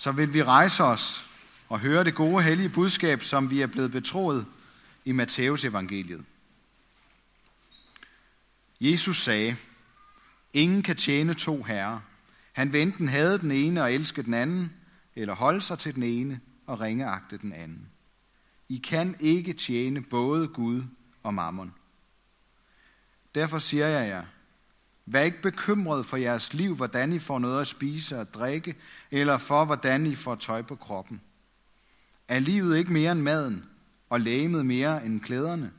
så vil vi rejse os og høre det gode hellige budskab, som vi er blevet betroet i Matteus evangeliet. Jesus sagde, ingen kan tjene to herrer. Han vil enten have den ene og elske den anden, eller holde sig til den ene og ringeagte den anden. I kan ikke tjene både Gud og mammon. Derfor siger jeg jer, vær ikke bekymret for jeres liv, hvordan I får noget at spise og drikke, eller for hvordan I får tøj på kroppen. Er livet ikke mere end maden, og lægemet mere end klæderne?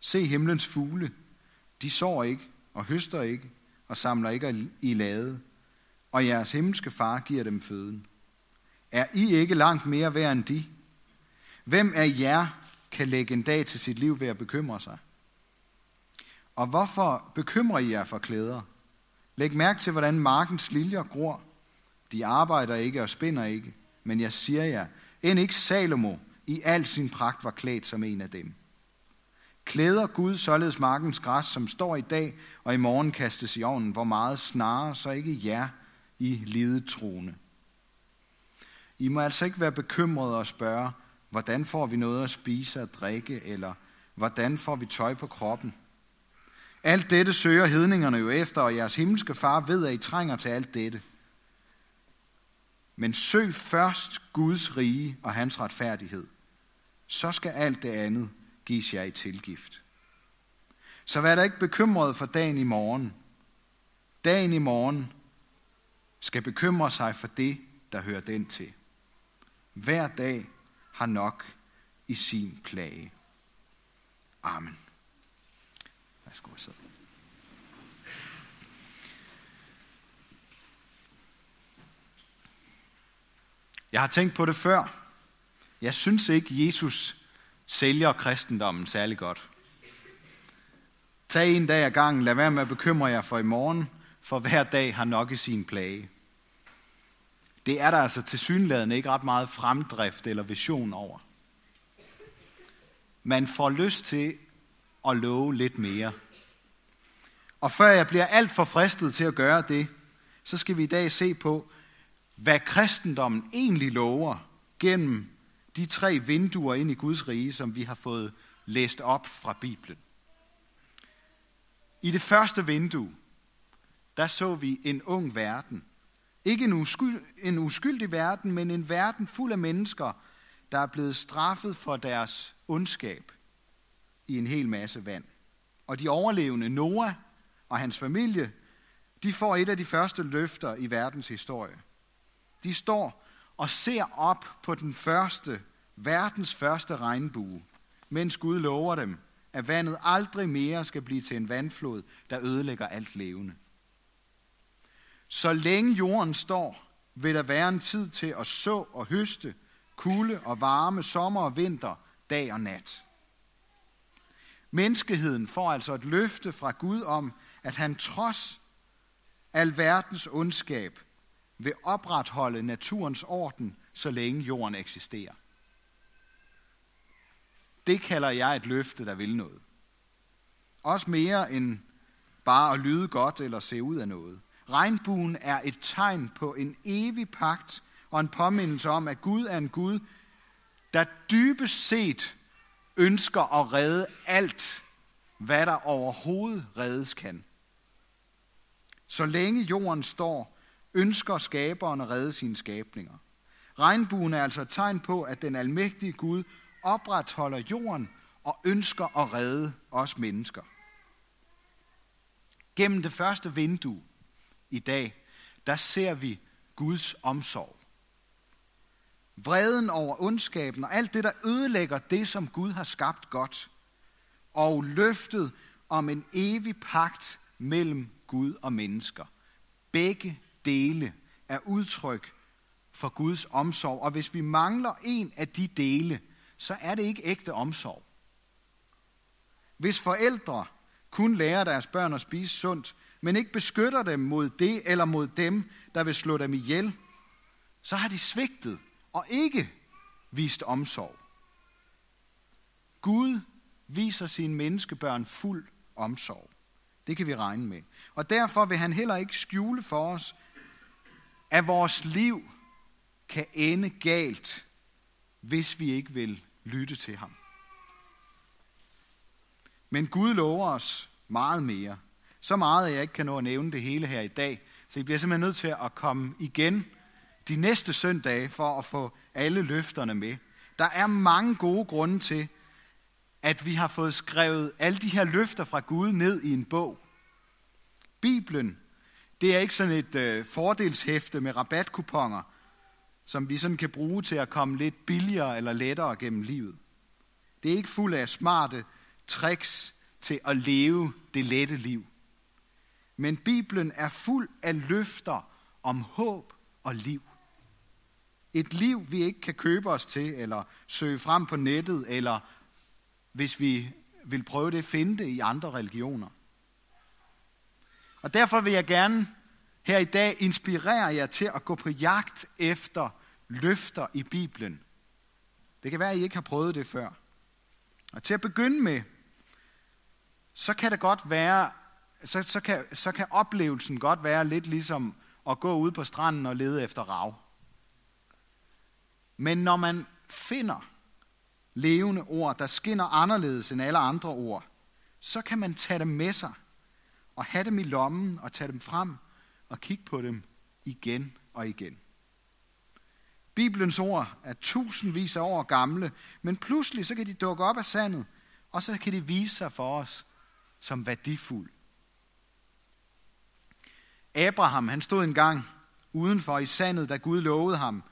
Se himlens fugle. De sår ikke, og høster ikke, og samler ikke i lade, og jeres himmelske far giver dem føden. Er I ikke langt mere værd end de? Hvem af jer kan lægge en dag til sit liv ved at bekymre sig? Og hvorfor bekymrer I jer for klæder? Læg mærke til, hvordan markens liljer gror. De arbejder ikke og spinder ikke. Men jeg siger jer, end ikke Salomo i al sin pragt var klædt som en af dem. Klæder Gud således markens græs, som står i dag og i morgen kastes i ovnen, hvor meget snarere, så ikke jer i lidetroende. I må altså ikke være bekymrede og spørge, hvordan får vi noget at spise og drikke, eller hvordan får vi tøj på kroppen? Alt dette søger hedningerne jo efter, og jeres himmelske far ved, at I trænger til alt dette. Men søg først Guds rige og hans retfærdighed. Så skal alt det andet gives jer i tilgift. Så vær da ikke bekymret for dagen i morgen. Dagen i morgen skal bekymre sig for det, der hører den til. Hver dag har nok i sin plage. Amen. Værsgo, så. Jeg har tænkt på det før. Jeg synes ikke, Jesus sælger kristendommen særlig godt. Tag en dag ad gangen. Lad være med at bekymre jer for i morgen, for hver dag har nok i sin plage. Det er der altså til synlædende ikke ret meget fremdrift eller vision over. Man får lyst til at love lidt mere. Og før jeg bliver alt for fristet til at gøre det, så skal vi i dag se på, hvad kristendommen egentlig lover gennem de tre vinduer ind i Guds rige, som vi har fået læst op fra Bibelen. I det første vindue, der så vi en ung verden. Ikke en, uskyld, en uskyldig verden, men en verden fuld af mennesker, der er blevet straffet for deres ondskab i en hel masse vand. Og de overlevende, Noah og hans familie, de får et af de første løfter i verdens historie. De står og ser op på den første, verdens første regnbue, mens Gud lover dem, at vandet aldrig mere skal blive til en vandflod, der ødelægger alt levende. Så længe jorden står, vil der være en tid til at så og høste, kulde og varme, sommer og vinter, dag og nat. Menneskeheden får altså et løfte fra Gud om, at han trods alverdens ondskab vil opretholde naturens orden, så længe jorden eksisterer. Det kalder jeg et løfte, der vil noget. Også mere end bare at lyde godt eller se ud af noget. Regnbuen er et tegn på en evig pagt og en påmindelse om, at Gud er en Gud, der dybest set ønsker at redde alt, hvad der overhovedet reddes kan. Så længe jorden står, ønsker skaberen at redde sine skabninger. Regnbuen er altså et tegn på, at den almægtige Gud opretholder jorden og ønsker at redde os mennesker. Gennem det første vindue i dag, der ser vi Guds omsorg. Vreden over ondskaben og alt det, der ødelægger det, som Gud har skabt godt. Og løftet om en evig pagt mellem Gud og mennesker. Begge dele er udtryk for Guds omsorg, og hvis vi mangler en af de dele, så er det ikke ægte omsorg. Hvis forældre kun lærer deres børn at spise sundt, men ikke beskytter dem mod det eller mod dem, der vil slå dem ihjel, så har de svigtet og ikke vist omsorg. Gud viser sine menneskebørn fuld omsorg. Det kan vi regne med. Og derfor vil han heller ikke skjule for os, at vores liv kan ende galt, hvis vi ikke vil lytte til ham. Men Gud lover os meget mere. Så meget, at jeg ikke kan nå at nævne det hele her i dag. Så I bliver simpelthen nødt til at komme igen de næste søndage for at få alle løfterne med. Der er mange gode grunde til, at vi har fået skrevet alle de her løfter fra Gud ned i en bog. Bibelen, det er ikke sådan et øh, fordelshæfte med rabatkuponer, som vi sådan kan bruge til at komme lidt billigere eller lettere gennem livet. Det er ikke fuld af smarte tricks til at leve det lette liv. Men Bibelen er fuld af løfter om håb og liv. Et liv, vi ikke kan købe os til, eller søge frem på nettet, eller hvis vi vil prøve det, finde det i andre religioner. Og derfor vil jeg gerne her i dag inspirere jer til at gå på jagt efter løfter i Bibelen. Det kan være, at I ikke har prøvet det før. Og til at begynde med, så kan det godt være, så, så, kan, så kan oplevelsen godt være lidt ligesom at gå ud på stranden og lede efter rav. Men når man finder levende ord, der skinner anderledes end alle andre ord, så kan man tage dem med sig og have dem i lommen og tage dem frem og kigge på dem igen og igen. Bibelens ord er tusindvis af år gamle, men pludselig så kan de dukke op af sandet, og så kan de vise sig for os som værdifuld. Abraham, han stod engang udenfor i sandet, da Gud lovede ham,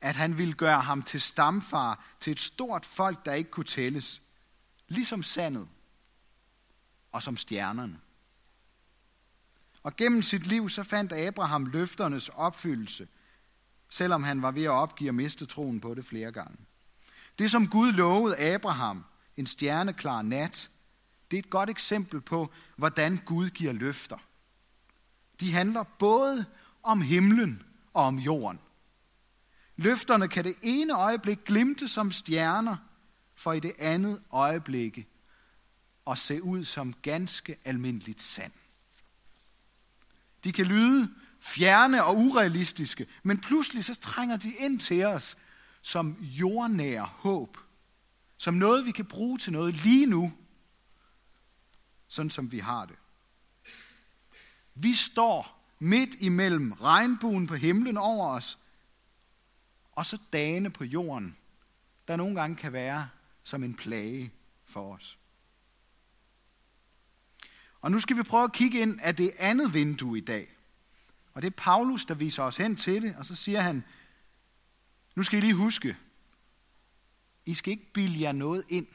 at han ville gøre ham til stamfar til et stort folk, der ikke kunne tælles, ligesom sandet og som stjernerne. Og gennem sit liv så fandt Abraham løfternes opfyldelse, selvom han var ved at opgive og miste troen på det flere gange. Det som Gud lovede Abraham, en stjerneklar nat, det er et godt eksempel på, hvordan Gud giver løfter. De handler både om himlen og om jorden. Løfterne kan det ene øjeblik glimte som stjerner, for i det andet øjeblik at se ud som ganske almindeligt sand. De kan lyde fjerne og urealistiske, men pludselig så trænger de ind til os som jordnære håb. Som noget, vi kan bruge til noget lige nu, sådan som vi har det. Vi står midt imellem regnbuen på himlen over os, og så dagene på jorden, der nogle gange kan være som en plage for os. Og nu skal vi prøve at kigge ind af det andet vindue i dag. Og det er Paulus, der viser os hen til det, og så siger han, nu skal I lige huske, I skal ikke bilde jer noget ind.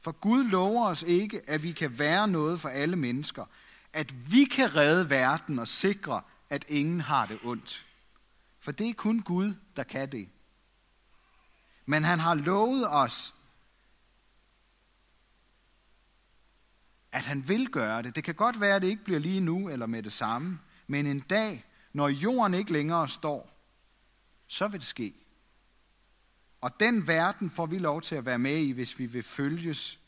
For Gud lover os ikke, at vi kan være noget for alle mennesker. At vi kan redde verden og sikre, at ingen har det ondt. For det er kun Gud, der kan det. Men han har lovet os, at han vil gøre det. Det kan godt være, at det ikke bliver lige nu eller med det samme, men en dag, når jorden ikke længere står, så vil det ske. Og den verden får vi lov til at være med i, hvis vi vil følges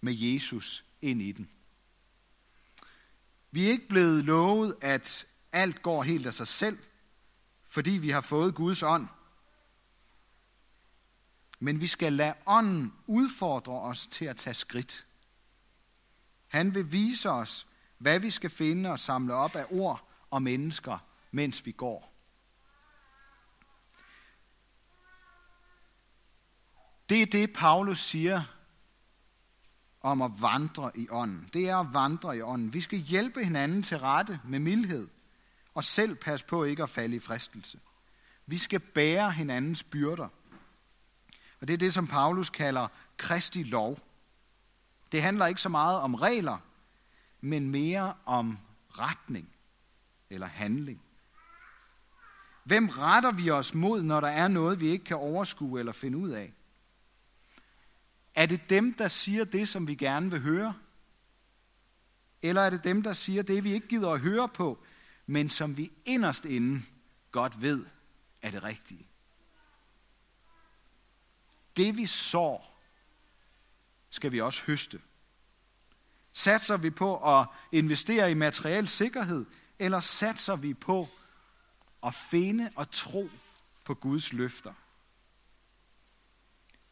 med Jesus ind i den. Vi er ikke blevet lovet, at alt går helt af sig selv, fordi vi har fået Guds ånd. Men vi skal lade ånden udfordre os til at tage skridt. Han vil vise os, hvad vi skal finde og samle op af ord og mennesker, mens vi går. Det er det, Paulus siger om at vandre i ånden. Det er at vandre i ånden. Vi skal hjælpe hinanden til rette med mildhed, og selv passe på ikke at falde i fristelse. Vi skal bære hinandens byrder. Og det er det, som Paulus kalder Kristi lov. Det handler ikke så meget om regler, men mere om retning eller handling. Hvem retter vi os mod, når der er noget, vi ikke kan overskue eller finde ud af? Er det dem, der siger det, som vi gerne vil høre? Eller er det dem, der siger det, vi ikke gider at høre på, men som vi inderst inde godt ved er det rigtige? Det vi sår, skal vi også høste. Satser vi på at investere i materiel sikkerhed, eller satser vi på at finde og tro på Guds løfter.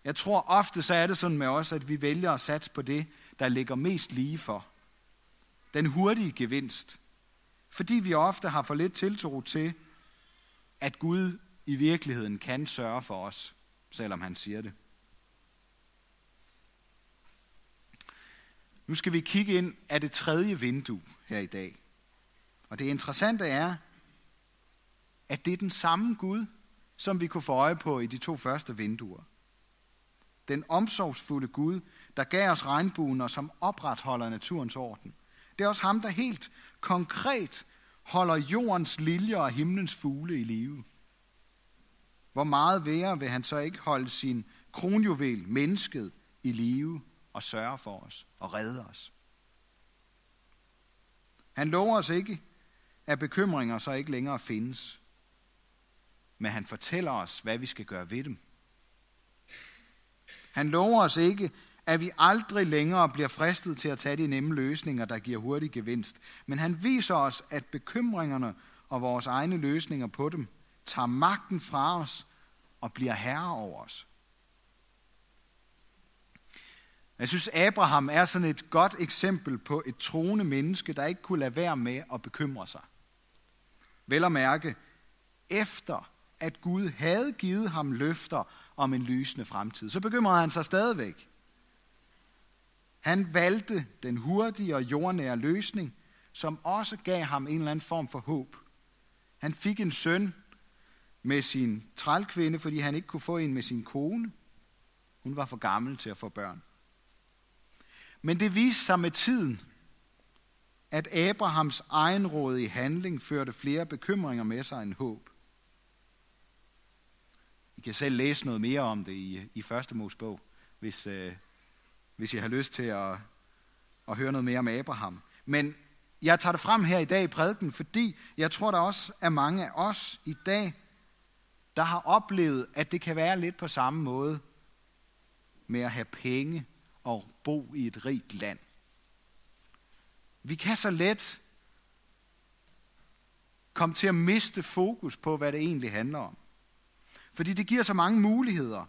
Jeg tror ofte, så er det sådan med os, at vi vælger at satse på det, der ligger mest lige for. Den hurtige gevinst. Fordi vi ofte har for lidt tiltro til, at Gud i virkeligheden kan sørge for os, selvom han siger det. Nu skal vi kigge ind af det tredje vindue her i dag. Og det interessante er, at det er den samme Gud, som vi kunne få øje på i de to første vinduer. Den omsorgsfulde Gud, der gav os regnbuen og som opretholder naturens orden. Det er også ham, der helt konkret holder jordens liljer og himlens fugle i live. Hvor meget værre vil han så ikke holde sin kronjuvel, mennesket, i live og sørge for os og redde os? Han lover os ikke, at bekymringer så ikke længere findes. Men han fortæller os, hvad vi skal gøre ved dem. Han lover os ikke, at vi aldrig længere bliver fristet til at tage de nemme løsninger, der giver hurtig gevinst. Men han viser os, at bekymringerne og vores egne løsninger på dem tager magten fra os og bliver herre over os. Jeg synes, Abraham er sådan et godt eksempel på et troende menneske, der ikke kunne lade være med at bekymre sig. Vel at mærke, efter at Gud havde givet ham løfter om en lysende fremtid, så bekymrede han sig stadigvæk. Han valgte den hurtige og jordnære løsning, som også gav ham en eller anden form for håb. Han fik en søn med sin trælkvinde, fordi han ikke kunne få en med sin kone. Hun var for gammel til at få børn. Men det viste sig med tiden, at Abrahams i handling førte flere bekymringer med sig end håb. I kan selv læse noget mere om det i, i første Mosebog, hvis, øh, hvis I har lyst til at, at høre noget mere om Abraham. Men jeg tager det frem her i dag i prædiken, fordi jeg tror, der også er mange af os i dag, der har oplevet, at det kan være lidt på samme måde med at have penge og bo i et rigt land. Vi kan så let komme til at miste fokus på, hvad det egentlig handler om. Fordi det giver så mange muligheder,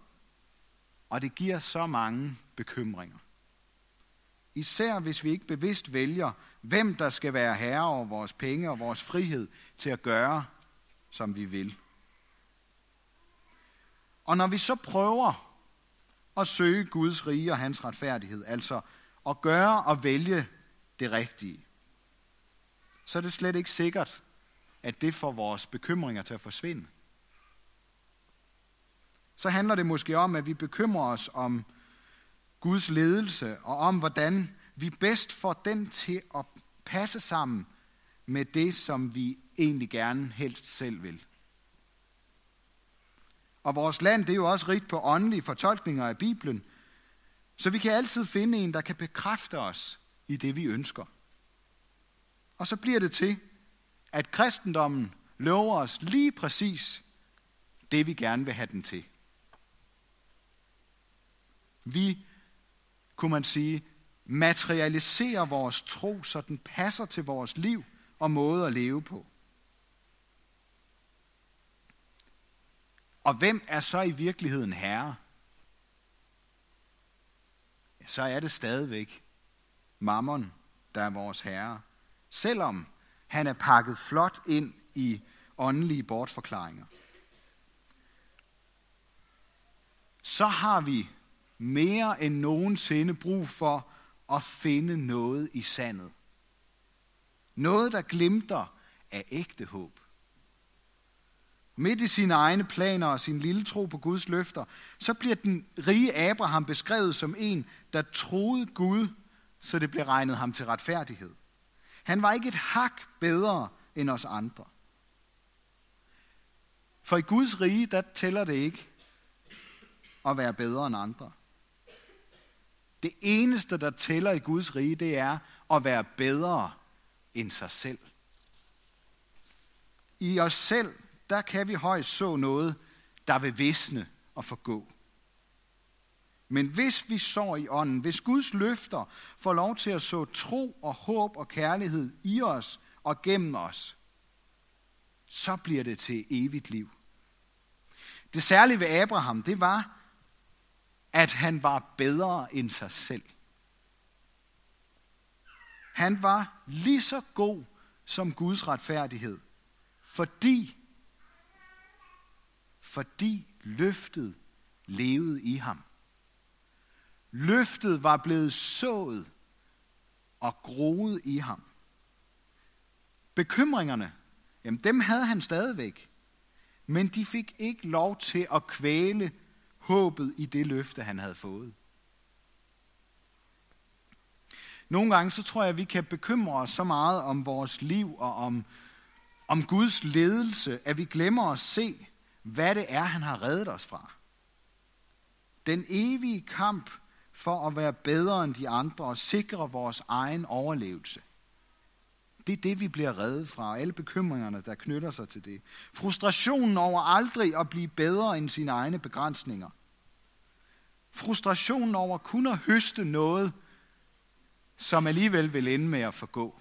og det giver så mange bekymringer. Især hvis vi ikke bevidst vælger, hvem der skal være herre over vores penge og vores frihed til at gøre, som vi vil. Og når vi så prøver at søge Guds rige og hans retfærdighed, altså at gøre og vælge det rigtige, så er det slet ikke sikkert, at det får vores bekymringer til at forsvinde. Så handler det måske om, at vi bekymrer os om Guds ledelse, og om hvordan vi bedst får den til at passe sammen med det, som vi egentlig gerne helst selv vil. Og vores land, det er jo også rigt på åndelige fortolkninger af Bibelen, så vi kan altid finde en, der kan bekræfte os i det, vi ønsker. Og så bliver det til, at kristendommen lover os lige præcis det, vi gerne vil have den til. Vi, kunne man sige, materialiserer vores tro, så den passer til vores liv og måde at leve på. Og hvem er så i virkeligheden herre? Så er det stadigvæk mammon, der er vores herre. Selvom han er pakket flot ind i åndelige bortforklaringer. Så har vi mere end nogensinde brug for at finde noget i sandet. Noget, der glimter af ægte håb. Midt i sine egne planer og sin lille tro på Guds løfter, så bliver den rige Abraham beskrevet som en, der troede Gud, så det blev regnet ham til retfærdighed. Han var ikke et hak bedre end os andre. For i Guds rige, der tæller det ikke at være bedre end andre. Det eneste, der tæller i Guds rige, det er at være bedre end sig selv. I os selv, der kan vi højst så noget, der vil visne og forgå. Men hvis vi sår i ånden, hvis Guds løfter får lov til at så tro og håb og kærlighed i os og gennem os, så bliver det til evigt liv. Det særlige ved Abraham, det var, at han var bedre end sig selv. Han var lige så god som Guds retfærdighed, fordi, fordi løftet levede i ham. Løftet var blevet sået og groet i ham. Bekymringerne, jamen dem havde han stadigvæk, men de fik ikke lov til at kvæle håbet i det løfte, han havde fået. Nogle gange så tror jeg, at vi kan bekymre os så meget om vores liv og om, om Guds ledelse, at vi glemmer at se, hvad det er, han har reddet os fra. Den evige kamp for at være bedre end de andre og sikre vores egen overlevelse. Det er det, vi bliver reddet fra, og alle bekymringerne, der knytter sig til det. Frustrationen over aldrig at blive bedre end sine egne begrænsninger. Frustrationen over kun at høste noget, som alligevel vil ende med at forgå.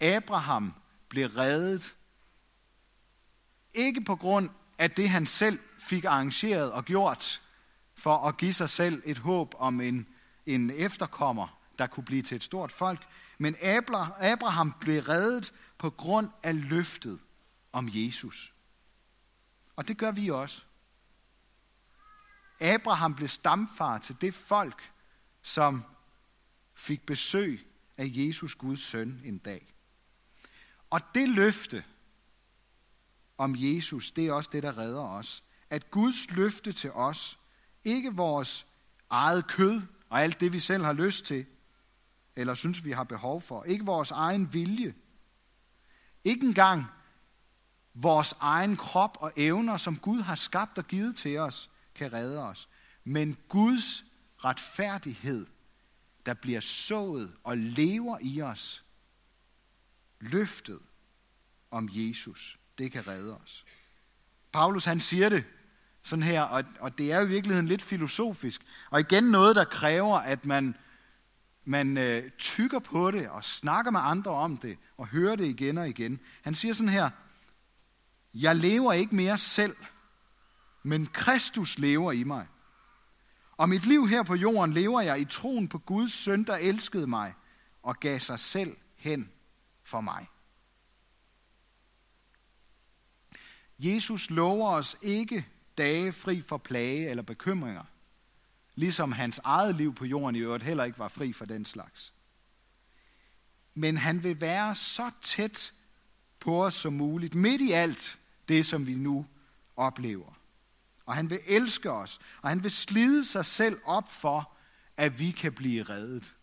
Abraham blev reddet, ikke på grund af det, han selv fik arrangeret og gjort, for at give sig selv et håb om en, en efterkommer, der kunne blive til et stort folk. Men Abraham blev reddet på grund af løftet om Jesus. Og det gør vi også. Abraham blev stamfar til det folk, som fik besøg af Jesus, Guds søn, en dag. Og det løfte om Jesus, det er også det, der redder os. At Guds løfte til os, ikke vores eget kød og alt det, vi selv har lyst til, eller synes, vi har behov for. Ikke vores egen vilje. Ikke engang vores egen krop og evner, som Gud har skabt og givet til os, kan redde os. Men Guds retfærdighed, der bliver sået og lever i os, løftet om Jesus, det kan redde os. Paulus han siger det sådan her, og, og det er jo i virkeligheden lidt filosofisk, og igen noget, der kræver, at man man øh, tykker på det og snakker med andre om det og hører det igen og igen. Han siger sådan her, jeg lever ikke mere selv, men Kristus lever i mig. Og mit liv her på jorden lever jeg i troen på Guds søn, der elskede mig og gav sig selv hen for mig. Jesus lover os ikke dage fri for plage eller bekymringer ligesom hans eget liv på jorden i øvrigt heller ikke var fri for den slags. Men han vil være så tæt på os som muligt, midt i alt det, som vi nu oplever. Og han vil elske os, og han vil slide sig selv op for, at vi kan blive reddet.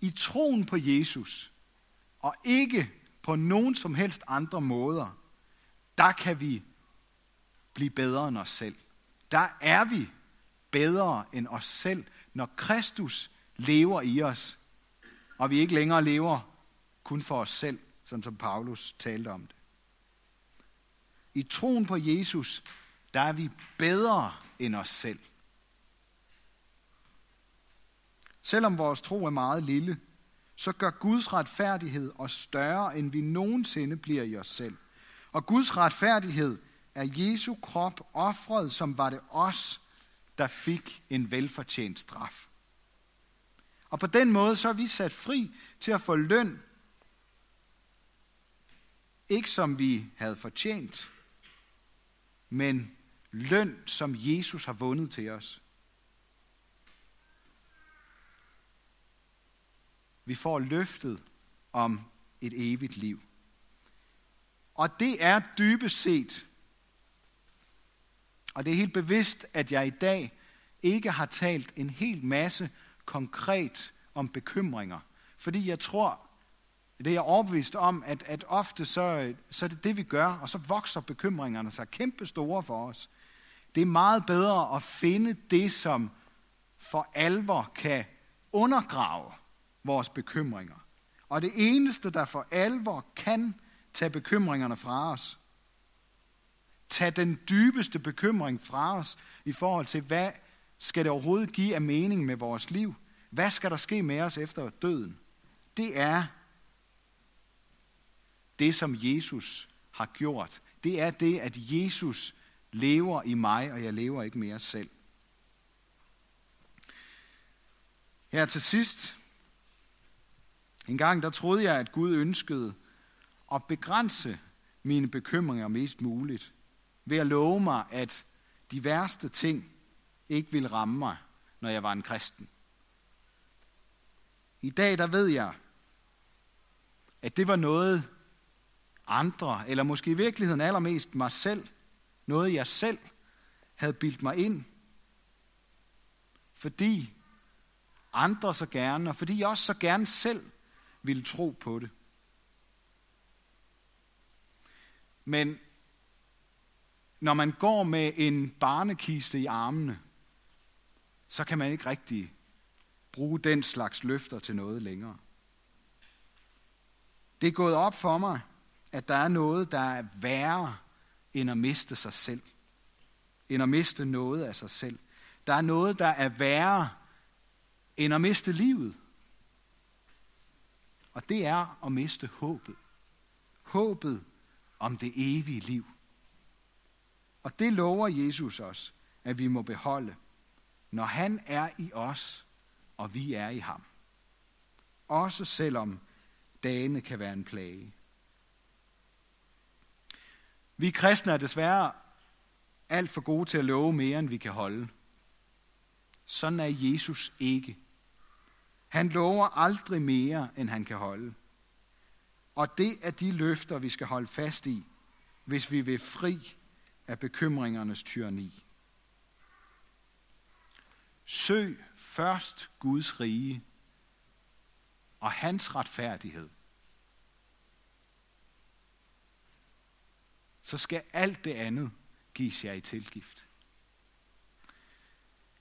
I troen på Jesus, og ikke på nogen som helst andre måder, der kan vi blive bedre end os selv der er vi bedre end os selv, når Kristus lever i os, og vi ikke længere lever kun for os selv, sådan som Paulus talte om det. I troen på Jesus, der er vi bedre end os selv. Selvom vores tro er meget lille, så gør Guds retfærdighed os større, end vi nogensinde bliver i os selv. Og Guds retfærdighed er Jesu krop offret, som var det os, der fik en velfortjent straf. Og på den måde så er vi sat fri til at få løn, ikke som vi havde fortjent, men løn, som Jesus har vundet til os. Vi får løftet om et evigt liv. Og det er dybest set og det er helt bevidst, at jeg i dag ikke har talt en hel masse konkret om bekymringer. Fordi jeg tror, det er jeg overbevist om, at, at ofte så, så er det det, vi gør, og så vokser bekymringerne sig kæmpe store for os. Det er meget bedre at finde det, som for alvor kan undergrave vores bekymringer. Og det eneste, der for alvor kan tage bekymringerne fra os, tage den dybeste bekymring fra os i forhold til, hvad skal det overhovedet give af mening med vores liv? Hvad skal der ske med os efter døden? Det er det, som Jesus har gjort. Det er det, at Jesus lever i mig, og jeg lever ikke mere selv. Her til sidst. En gang der troede jeg, at Gud ønskede at begrænse mine bekymringer mest muligt, ved at love mig, at de værste ting ikke ville ramme mig, når jeg var en kristen. I dag der ved jeg, at det var noget andre, eller måske i virkeligheden allermest mig selv, noget jeg selv havde bildt mig ind, fordi andre så gerne, og fordi jeg også så gerne selv ville tro på det. Men når man går med en barnekiste i armene, så kan man ikke rigtig bruge den slags løfter til noget længere. Det er gået op for mig, at der er noget, der er værre end at miste sig selv. End at miste noget af sig selv. Der er noget, der er værre end at miste livet. Og det er at miste håbet. Håbet om det evige liv. Og det lover Jesus os, at vi må beholde, når han er i os, og vi er i ham. Også selvom dagene kan være en plage. Vi kristne er desværre alt for gode til at love mere, end vi kan holde. Sådan er Jesus ikke. Han lover aldrig mere, end han kan holde. Og det er de løfter, vi skal holde fast i, hvis vi vil fri af bekymringernes tyranni. Søg først Guds rige og hans retfærdighed. Så skal alt det andet gives jer i tilgift.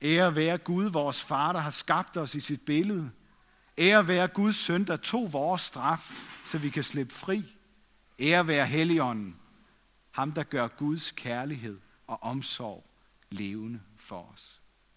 Ære være Gud, vores far, der har skabt os i sit billede. Ære være Guds søn, der tog vores straf, så vi kan slippe fri. Ære være Helligånden, ham der gør Guds kærlighed og omsorg levende for os.